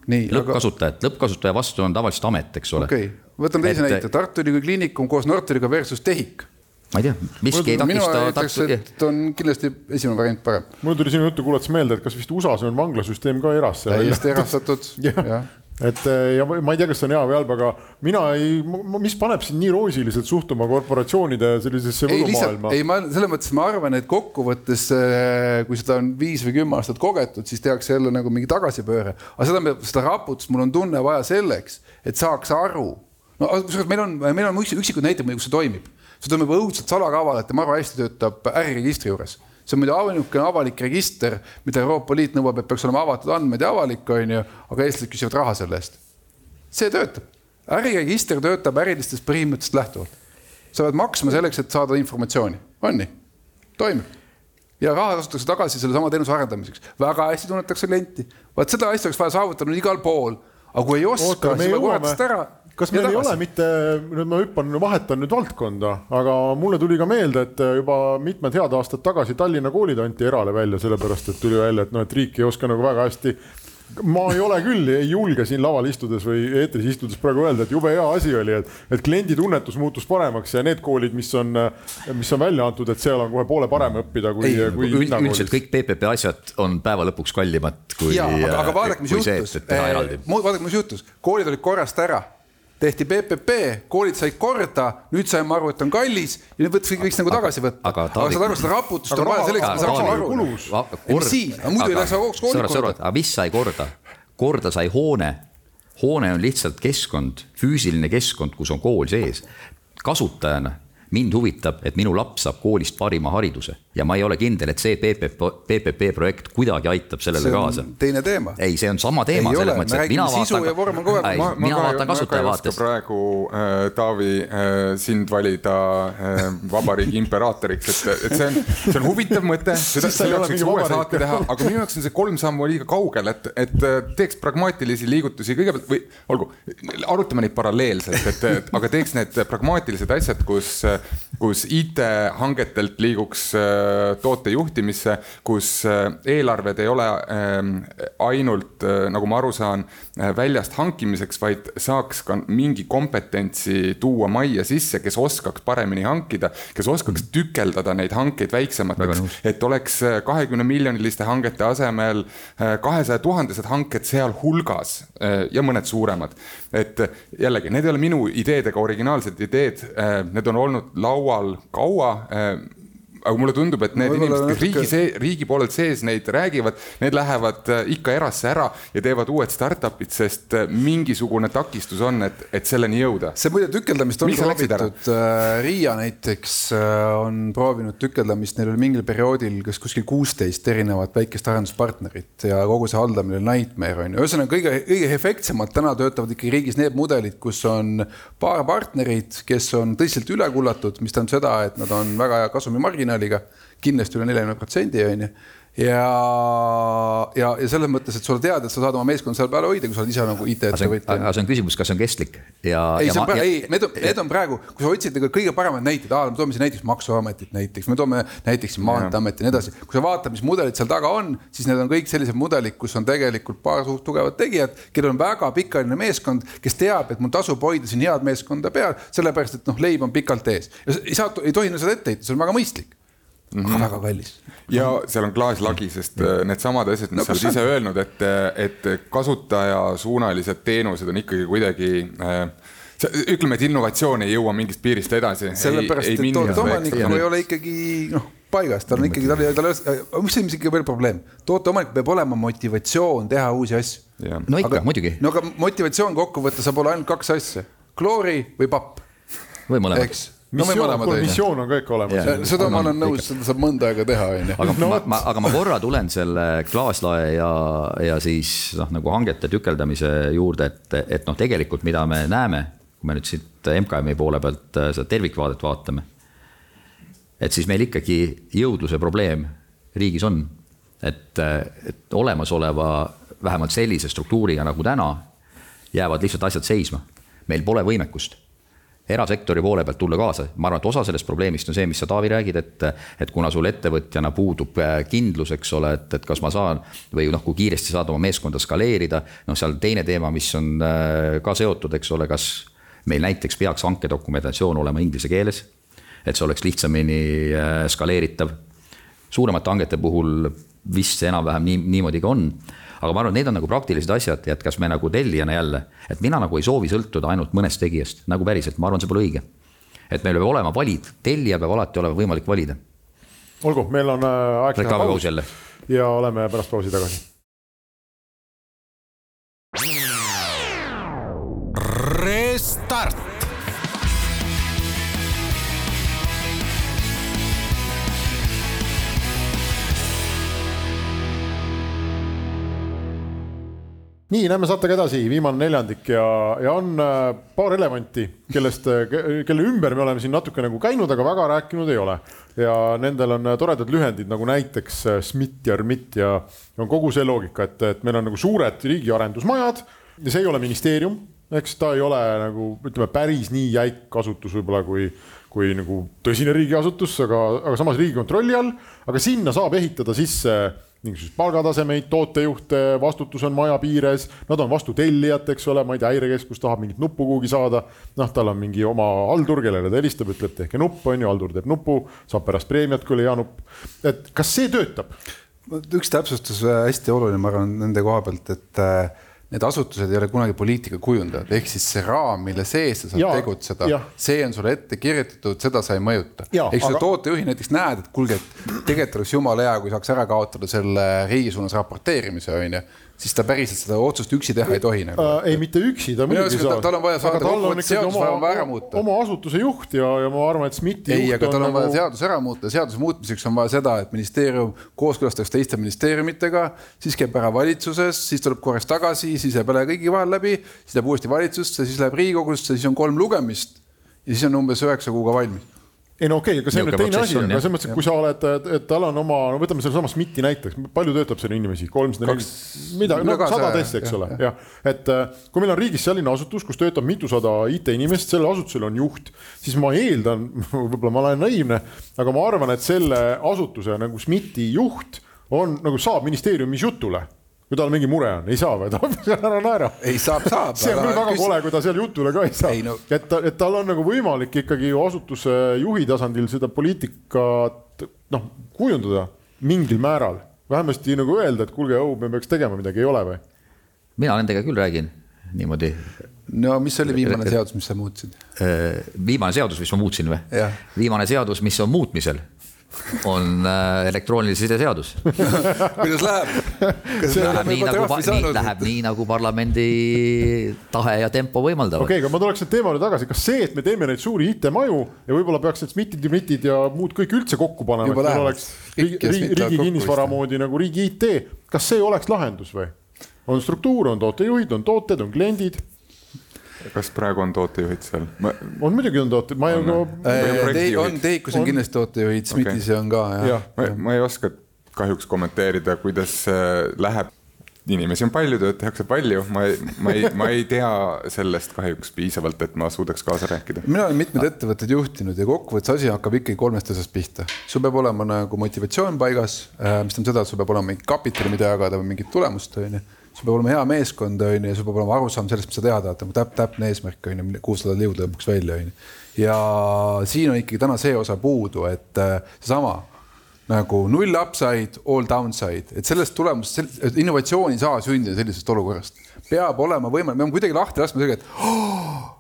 lõppkasutajat aga..., lõppkasutaja vastu on tavaliselt amet, eks ole. okei okay., võtame teise näite, Tartu Ülikooli Kliinikum koos Nortaliga versus TEHIK ma ei tea, miski ei takista. Tartu... on kindlasti esimene variant parem. mul tuli sinu juttu kuulates meelde, et kas vist USA-s on vanglasüsteem ka erasse. täiesti erastatud jah et eh, ja ma ei tea, kas see on hea või halb, aga mina ei, mis paneb sind nii roosiliselt suhtuma korporatsioonide sellisesse võlumaailma? ei, ma selles mõttes ma arvan, et kokkuvõttes, eh, kui seda on viis või kümme aastat kogetud, siis tehakse jälle nagu mingi tagasipööre. aga seda, seda raputust mul on tunne vaja selleks, et saaks aru. no kusjuures meil on, meil on üksikud näited, kus see toimib. see toimib õudselt salakaval, et maru hästi töötab äriregistri juures see on muidu ainukene avalik register, mida Euroopa Liit nõuab, et peaks olema avatud andmed ja avalik, on ju, aga eestlased küsivad raha selle eest. see töötab, äriregister töötab ärilistest põhimõttest lähtuvalt. sa pead maksma selleks, et saada informatsiooni, on nii? toimib ja raha kasutatakse tagasi sellesama teenuse arendamiseks, väga hästi tunnetakse klienti. vaat seda asja oleks vaja saavutada igal pool, aga kui ei oska, siis me korratakse ära kas meil ei ole mitte, nüüd ma hüppan, vahetan nüüd valdkonda, aga mulle tuli ka meelde, et juba mitmed head aastad tagasi Tallinna koolid anti erale välja, sellepärast et tuli välja, et noh, et riik ei oska nagu väga hästi. Ma ei ole küll, ei julge siin laval istudes või eetris istudes praegu öelda, et jube hea asi oli, et, et kliendi tunnetus muutus paremaks ja need koolid, mis on, mis on välja antud, et seal on kohe poole parem õppida kui, kui üldiselt kõik PPP asjad on päeva lõpuks kallimad kui. aga, aga vaadake, mis juhtus, vaadake, mis juhtus, koolid olid korrast ära tehti PPP, koolid said korda, nüüd saime aru, et on kallis ja nüüd võttis, võiks nagu tagasi võtta. aga, aga saad aru, seda raputust on vaja selleks, et me saaksime aru. mis siis, aga muidu ei lähe kogu kooli korda. aga mis sai korda? korda sai hoone. hoone on lihtsalt keskkond, füüsiline keskkond, kus on kool sees. kasutajana mind huvitab, et minu laps saab koolist parima hariduse ja ma ei ole kindel, et see PPP, PPP projekt kuidagi aitab sellele kaasa. teine teema. ei, see on sama teema selles mõttes, et mina vaatan, mina vaatan kasutaja vaatest. praegu äh, Taavi äh, sind valida äh, vabariigi imperaatoriks, et, et see on, see on huvitav mõte, seda, selle jaoks võiks uue saate teha, aga minu jaoks on see kolm sammu liiga kaugel, et, et äh, teeks pragmaatilisi liigutusi kõigepealt või olgu, arutame neid paralleelselt, et, et aga teeks need pragmaatilised asjad, kus kus IT-hangetelt liiguks äh, toote juhtimisse, kus äh, eelarved ei ole ähm, ainult, äh, nagu ma aru saan, väljast hankimiseks, vaid saaks ka mingi kompetentsi tuua majja sisse, kes oskaks paremini hankida, kes oskaks tükeldada neid hankeid väiksemateks, et oleks kahekümne miljoniliste hangete asemel kahesaja tuhandesed hanked sealhulgas ja mõned suuremad. et jällegi, need ei ole minu ideedega originaalsed ideed, need on olnud laual kaua aga mulle tundub, et need inimesed, kes riigi see, riigi poolelt sees neid räägivad, need lähevad äh, ikka erasse ära ja teevad uued startup'id, sest äh, mingisugune takistus on, et, et selleni jõuda. see muide tükeldamist on proovitud, äh, Riia näiteks on proovinud tükeldamist, neil oli mingil perioodil kas kuskil kuusteist erinevat väikest arenduspartnerit ja kogu see haldamine oli nightmare on ju, ühesõnaga kõige, kõige efektsemalt täna töötavad ikkagi riigis need mudelid, kus on paar partnerit, kes on tõsiselt üle kullatud, mis tähendab seda, et nad on väga hea kasumimarginaal marginaaliga, kindlasti üle neljakümne protsendi, on ju ja, ja, ja selles mõttes, et sa tead, et sa saad oma meeskonda seal peal hoida, kui sa oled ise nagu IT-ettevõtja. aga see on küsimus, kas see on kestlik ja. ei, see on praegu, ei, need on, need on praegu, kui sa otsid nagu kõige paremaid näiteid, me toome siin näiteks Maksuametit näiteks, me toome näiteks Maanteeameti ja nii edasi. kui sa vaatad, mis mudelid seal taga on, siis need on kõik sellised mudelid, kus on tegelikult paar suht tugevat tegijat, kellel on väga pikaajaline meeskond, kes teab, et mul tasub hoida siin head meeskonda peal, sellepärast et noh, leib on pikalt ees. ja ei saa, ei tohi seda ette heita, see on väga mõistlik mm, -hmm. aga väga kallis. ja seal on klaaslagi, sest äh, needsamad asjad, mis no, sa oled ise öelnud, et, et kasutajasuunalised teenused on ikkagi kuidagi äh, ütleme, et innovatsioon ei jõua mingist piirist edasi. sellepärast, et toote omanikku ei ole ikkagi noh paigas, tal on ikkagi, tal ei, tal ei ole, mis on ikkagi veel probleem, tooteomanikul peab olema motivatsioon teha uusi asju. no ikka, muidugi. no aga motivatsioon kokku võtta saab olla ainult kaks asja, kloori või papp. või mõlemad. eks missioon, kuule missioon on ka ikka olemas. seda ma olen nõus, seda saab mõnda aega teha, on ju. aga no, ma, ma, aga ma korra tulen selle klaaslae ja, ja siis noh, nagu hangete tükeldamise juurde, et, et noh, tegelikult mida me näeme, kui me nüüd siit MKM-i poole pealt äh, seda tervikvaadet vaatame. et siis meil ikkagi jõudluse probleem riigis on, et, et olemasoleva vähemalt sellise struktuuriga nagu täna jäävad lihtsalt asjad seisma. meil pole võimekust erasektori poole pealt tulla kaasa, ma arvan, et osa sellest probleemist on see, mis sa, Taavi, räägid, et et kuna sul ettevõtjana puudub äh, kindlus, eks ole, et, et kas ma saan või noh, kui kiiresti saad oma meeskonda skaleerida, noh, seal teine teema, mis on äh, ka seotud, eks ole, kas meil näiteks peaks hankedokumentatsioon olema inglise keeles, et see oleks lihtsamini äh, skaleeritav. suuremate hangete puhul vist see enam-vähem nii, niimoodi ka on aga ma arvan, et need on nagu praktilised asjad ja et kas me nagu tellijana jälle, et mina nagu ei soovi sõltuda ainult mõnest tegijast, nagu päriselt, ma arvan, see pole õige. et meil peab olema valid, tellija peab alati olema võimalik valida. olgu, meil on äh, aeg teha paus jälle. ja oleme pärast pausi tagasi. Restart nii, lähme saatega edasi, viimane neljandik ja, ja on äh, paar elevanti, kellest, äh, kelle ümber me oleme siin natuke nagu käinud, aga väga rääkinud ei ole. ja nendel on äh, toredad lühendid nagu näiteks SMIT ja RMIT ja on kogu see loogika, et, et meil on nagu suured riigi arendusmajad ja see ei ole ministeerium, eks ta ei ole nagu ütleme, päris nii jäik asutus võib-olla kui, kui nagu tõsine riigiasutus, aga, aga samas Riigikontrolli all, aga sinna saab ehitada sisse mingisuguseid palgatasemeid, tootejuhte, vastutus on maja piires, nad on vastu tellijat, eks ole, ma ei tea, häirekeskus tahab mingit nuppu kuhugi saada. noh, tal on mingi oma haldur, kellele ta helistab, ütleb, tehke nupp, on ju, haldur teeb nupu, saab pärast preemiat, oli hea nupp. et kas see töötab? üks täpsustus äh, hästi oluline, ma arvan, nende koha pealt, et äh, need asutused ei ole kunagi poliitika kujundajad, ehk siis see raam, mille sees sa saad ja, tegutseda, see on sulle ette kirjutatud, seda sa ei mõjuta. ehk aga... sa tootejuhi näiteks näed, et kuulge, et tegelikult oleks jumala hea, kui saaks ära kaotada selle riigi suunas raporteerimise, on ju siis ta päriselt seda otsust üksi teha ei tohi nagu äh,. ei, mitte üksi, ta muidugi saab. tal on vaja saada kokkuvõttes seadus vaja vaja ära muuta. oma asutuse juht ja, ja ma arvan, et SMIT-i ei, aga tal on nagu... vaja seadus ära muuta, seaduse muutmiseks on vaja seda, et ministeerium kooskõlastaks teiste ministeeriumitega, siis käib ära valitsuses, siis tuleb korraks tagasi, siis jääb jälle kõigi vahel läbi, siis läheb uuesti valitsusse, siis läheb Riigikogusse, siis on kolm lugemist ja siis on umbes üheksa kuuga valmis ei no okei okay,, aga see on nüüd teine asi, aga selles mõttes, et kui sa oled, et tal on oma, no võtame sellesama SMIT-i näiteks, palju töötab seal inimesi, kolmsada, mida, no sada tessi, eks ole, jah. et äh, kui meil on riigis selline asutus, kus töötab mitusada IT-inimest, sellel asutusel on juht, siis ma eeldan, võib-olla ma olen naiivne, aga ma arvan, et selle asutuse nagu SMIT-i juht on nagu saab ministeeriumis jutule kui tal mingi mure on, ei saa või, ära naera. ei saab, saab. see on küll väga kole, kui ta seal jutule ka ei saa. No... et, et tal on nagu võimalik ikkagi ju asutuse juhi tasandil seda poliitikat noh, kujundada mingil määral, vähemasti nagu öelda, et kuulge, me peaks tegema midagi, ei ole või? mina nendega küll räägin niimoodi. no mis oli viimane seadus, mis sa muutsid? Äh, viimane seadus, mis ma muutsin või? viimane seadus, mis on muutmisel on äh, elektroonilise side seadus. Kuidas läheb? Läheb nii, nagu, nii, läheb nii nagu parlamendi tahe ja tempo võimaldavad. okei okay,, aga ma tuleks selle teema juurde tagasi, kas see, et me teeme neid suuri IT-maju ja võib-olla peaks need SMIT-id ja MIT-id ja muud kõik üldse kokku panema, et meil oleks riigi, riigi, riigi kinnisvara moodi nagu riigi IT, kas see oleks lahendus või? on struktuur, on tootejuhid, on tooted, on kliendid kas praegu on tootejuhid seal ma...? on muidugi on toote, ma ju ka. on TEHIK-us on kindlasti tootejuhid, SMIT-is okay. on ka jah ja.. Ma, ma ei oska kahjuks kommenteerida, kuidas läheb. inimesi on palju, tööd tehakse palju, ma ei, ma ei, ma ei tea sellest kahjuks piisavalt, et ma suudaks kaasa rääkida. mina olen mitmeid ettevõtteid juhtinud ja kokkuvõttes asi hakkab ikkagi kolmest asjast pihta. sul peab olema nagu motivatsioon paigas, äh, mis tähendab seda, et sul peab olema mingi kapitali, mida jagada või mingit tulemust, on ju sul peab olema hea meeskond, on ju, ja sul peab olema arusaam sellest, mis sa teha tahad, nagu täp-, täpne eesmärk, on ju, kuhu sa tahad jõuda lõpuks välja, on ju. ja siin on ikkagi täna see osa puudu, et äh, seesama nagu null upside, all downside, et sellest tulemust, innovatsioon ei saa sündida sellisest olukorrast. peab olema võimalik, me peame kuidagi lahti laskma sellega, et oh,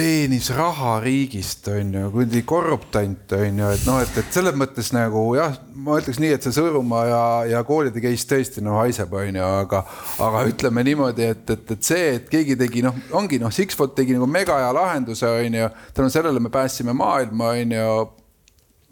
teeni võttis raha riigist, on ju, kuradi korruptant, on ju, et noh, et, et selles mõttes nagu jah, ma ütleks nii, et see Sõõrumaa ja, ja koolide case tõesti noh haiseb, on ju, aga, aga ütleme niimoodi, et, et, et see, et keegi tegi noh, ongi noh, Sixfold tegi nagu mega hea lahenduse, on ju, tänu sellele me päästsime maailma, on ju.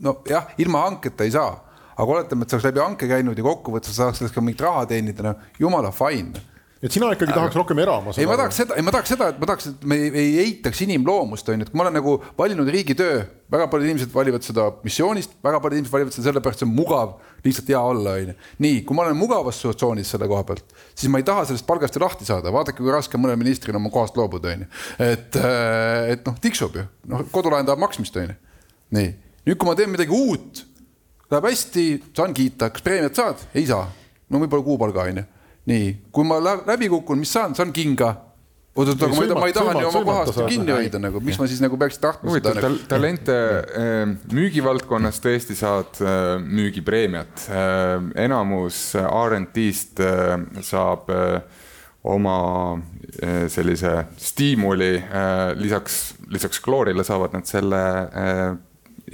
nojah, ilma hanketa ei saa, aga oletame, et see oleks läbi hanke käinud ja kokkuvõttes saaks sellest ka mingit raha teenida, no jumala fine et sina ikkagi tahaks rohkem erama. ei, ma tahaks seda, ei ma tahaks seda, et ma tahaks, et me ei, ei eitaks inimloomust, on ju, et kui ma olen nagu valinud riigitöö, väga paljud inimesed valivad seda missioonist, väga paljud inimesed valivad seda sellepärast, see on mugav, lihtsalt hea olla, on ju. nii, kui ma olen mugavas situatsioonis selle koha pealt, siis ma ei taha sellest palgast ju lahti saada, vaadake, kui raske mõnel ministril oma kohast loobuda, on ju. et, äh, et noh, tiksub ju, noh, kodulaen tahab maksmist, on ju. nii, nüüd, kui ma teen midagi uut, läheb hästi, saan kiita, kas preemiat saad? ei saa, no võib-olla kuupalga, on ju nii, kui ma läbi kukun, mis saan, saan kinga. Oot-oot, aga ma ei, ma ei taha nii oma kohast kinni hoida nagu, miks ma siis nagu peaks tahtma seda tal, talente äh, müügivaldkonnas tõesti saad äh, müügipreemiat. Äh, enamus RT-st saab oma sellise stiimuli lisaks, lisaks kloorile saavad nad selle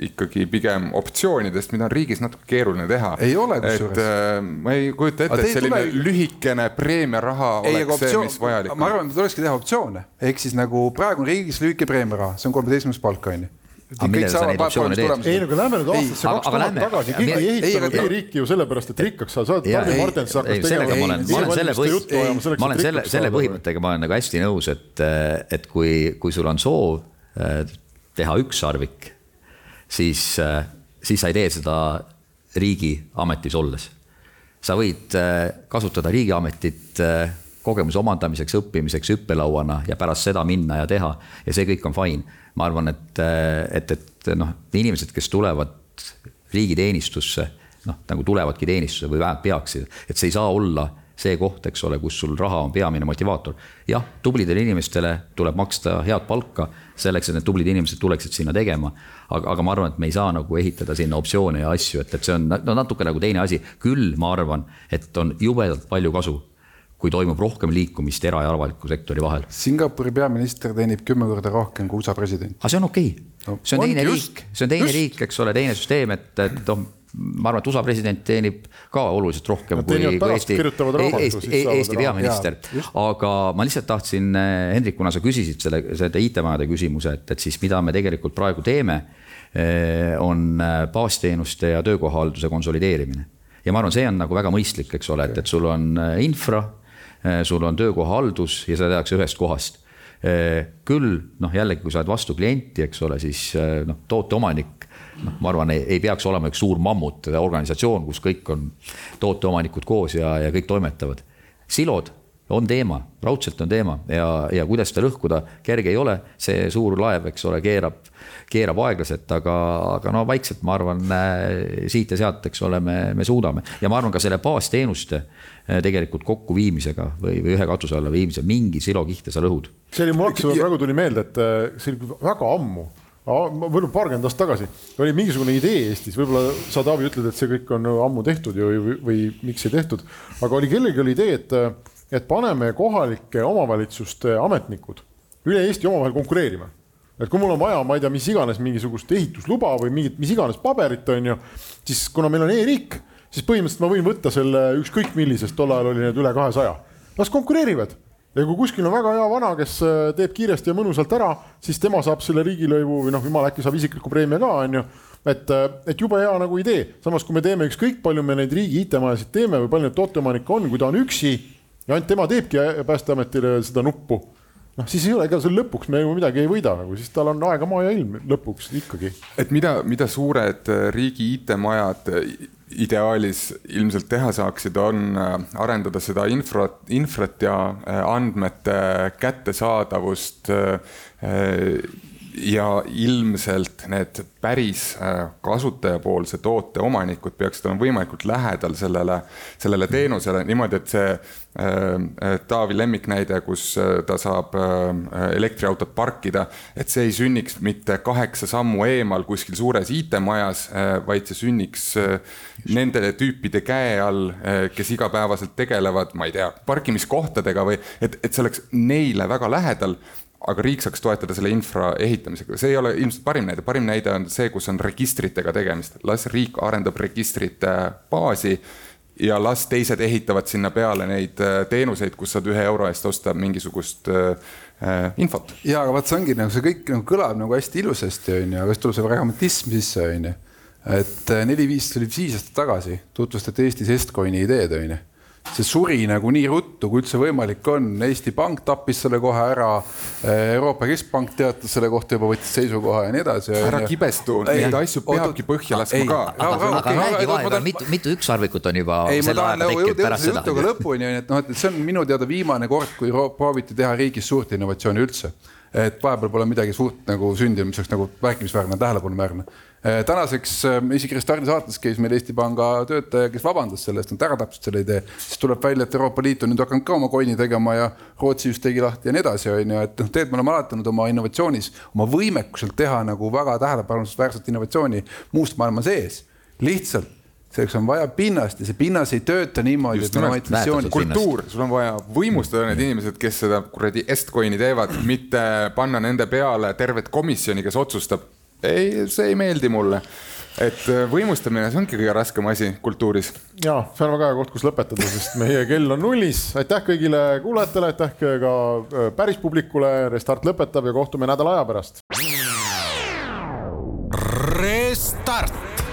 ikkagi pigem optsioonidest, mida on riigis natuke keeruline teha. ei ole kusjuures. et äh, ma ei kujuta ette, et selline tule... lühikene preemiaraha oleks optsioon... see, mis vajalik on. ma arvan, et tulekski teha optsioone, ehk siis nagu praegu on riigis lühike preemiaraha, see on kolmeteistkümnes palk, on ju aga millal sa neid optsioone teed? ei aga lähme nüüd aastasse kaks tuhat tagasi, keegi ei ehitanud e-riiki ju sellepärast, et rikkaks saada, sa oled Tarvi Martens hakkas tegema. ma olen, ma olen selle põhi, ma olen selle, selle põhimõttega ma olen nagu hästi nõus, et, et kui, kui sul on soov äh, teha üks sarvik siis, äh, siis sa ei tee seda riigiametis olles. sa võid äh, kasutada riigiametit äh, kogemuse omandamiseks, õppimiseks, hüppelauana ja pärast seda minna ja teha ja see kõik on fine. ma arvan, et, et, et noh, inimesed, kes tulevad riigiteenistusse, noh nagu tulevadki teenistusse või vähemalt peaksid, et see ei saa olla see koht, eks ole, kus sul raha on peamine motivaator. jah, tublidele inimestele tuleb maksta head palka selleks, et need tublid inimesed tuleksid sinna tegema. aga, aga ma arvan, et me ei saa nagu ehitada sinna optsioone ja asju, et, et see on no natuke nagu teine asi. küll ma arvan, et on jubedalt palju kasu kui toimub rohkem liikumist era- ja avaliku sektori vahel. Singapuri peaminister teenib kümme korda rohkem kui USA president. aga see on okei okay. no,, see on teine just, riik, see on teine just. riik, eks ole, teine süsteem, et, et noh ma arvan, et USA president teenib ka oluliselt rohkem Nad kui, kui Eesti, Eesti, Eesti peaminister. aga ma lihtsalt tahtsin, eh, Hendrik, kuna sa küsisid selle, selle IT-majade küsimuse, et, et siis mida me tegelikult praegu teeme, eh, on eh, baasteenuste ja töökohahalduse konsolideerimine. ja ma arvan, see on nagu väga mõistlik, eks ole, et, et sul on infra, sul on töökohahaldus ja seda tehakse ühest kohast küll noh, jällegi, kui sa oled vastu klienti, eks ole, siis noh, tooteomanik noh, ma arvan, ei peaks olema üks suur mammut organisatsioon, kus kõik on tooteomanikud koos ja, ja kõik toimetavad. silod on teema, raudselt on teema ja, ja kuidas seda lõhkuda, kerge ei ole, see suur laev, eks ole, keerab, keerab aeglaselt, aga, aga no vaikselt, ma arvan, äh, siit ja sealt, eks ole, me, me suudame ja ma arvan ka selle baasteenuste äh, tegelikult kokkuviimisega või, või ühe katuse alla viimisega, mingi silokihte sa lõhud. see oli, mul hakkas praegu tuli meelde, et äh, see oli väga ammu võib-olla paarkümmend aastat tagasi oli mingisugune idee Eestis, võib-olla sa, Taavi, ütled, et see kõik on ammu tehtud ju või, või miks ei tehtud, aga oli kellelgi oli idee, et, et paneme kohalike omavalitsuste ametnikud üle Eesti omavahel konkureerima. et kui mul on vaja, ma ei tea, mis iganes mingisugust ehitusluba või mingit, mis iganes paberit, on ju, siis kuna meil on e-riik, siis põhimõtteliselt ma võin võtta selle ükskõik millisest, tol ajal oli need üle kahesaja, las konkureerivad ja kui kuskil on väga hea vana, kes äh, teeb kiiresti ja mõnusalt ära, siis tema saab selle riigilõivu või noh, jumal äkki saab isikliku preemia ka, on ju. et, äh, et jube hea nagu idee, samas kui me teeme ükskõik palju me neid riigi IT-majasid teeme või palju neid tooteomanikke on, kui ta on üksi ja ainult tema teebki Päästeametile seda nuppu noh, siis ei ole, ega seal lõpuks me ju midagi ei võida nagu, siis tal on aega maa ja ilm lõpuks ikkagi. et mida, mida suured äh, riigi IT-majad ideaalis ilmselt teha saaksid, on äh, arendada seda infrat, infrat ja äh, andmete kättesaadavust äh, ja ilmselt need päris kasutajapoolse toote omanikud peaksid olema võimalikult lähedal sellele, sellele teenusele. Niimoodi, et see Taavi lemmiknäide, kus äh, ta saab elektriautot parkida, et see ei sünniks mitte kaheksa sammu eemal kuskil suures IT-majas, vaid see sünniks nende tüüpide käe all, kes igapäevaselt tegelevad, ma ei tea, parkimiskohtadega või et, et see oleks neile väga lähedal aga riik saaks toetada selle infra ehitamisega, see ei ole ilmselt parim näide, parim näide on see, kus on registritega tegemist, las riik arendab registrite baasi ja las teised ehitavad sinna peale neid äh, teenuseid, kus saad ühe euro eest osta mingisugust äh, äh, infot. ja, aga vaat see ongi nagu see kõik nagu kõlab nagu hästi ilusasti, onju, aga siis tuleb see pragmatism sisse, onju. et neli-viis, see oli viis aastat tagasi, tutvustati Eestis Estcoini ideed, onju see suri nagu nii ruttu, kui üldse võimalik on. Eesti Pank tappis selle kohe ära. Euroopa Keskpank teatas selle kohta juba, võttis seisukoha ja nii edasi. ära kibestu, neid asju peabki põhja laskma ka. aga, aga räägi vahepeal, mitu, mitu ükssarvikut on juba ei, selle ajaga nagu tekkinud pärast seda? jutuga lõpuni, et noh, et see on minu teada viimane kord, kui prooviti teha riigis suurt innovatsiooni üldse et vahepeal pole midagi suurt nagu sündinud, mis oleks nagu märkimisväärne, tähelepanuväärne. Eh, tänaseks eh, isegi Restardi saates käis meil Eesti Panga töötaja, kes vabandas selle eest, nad ära tapsid selle idee. siis tuleb välja, et Euroopa Liit on nüüd hakanud ka oma coin'i tegema ja Rootsi just tegi lahti ja nii edasi, on ju, et noh, tegelikult me oleme alati olnud oma innovatsioonis, oma võimekuselt teha nagu väga tähelepanuväärset innovatsiooni muust maailma sees. lihtsalt selleks on vaja pinnast ja see pinnas ei tööta niimoodi, et me oleme intuitsioonis. kultuur, sul on vaja võimustada need inimesed, kes seda kuradi Estcoini teevad, mitte panna nende peale tervet komisjoni, kes otsustab. ei, see ei meeldi mulle et äh, võimustamine, see ongi kõige raskem asi kultuuris. ja see on väga hea koht, kus lõpetada, sest meie kell on nullis. aitäh kõigile kuulajatele, aitäh ka äh, päris publikule. Restart lõpetab ja kohtume nädala aja pärast. Restart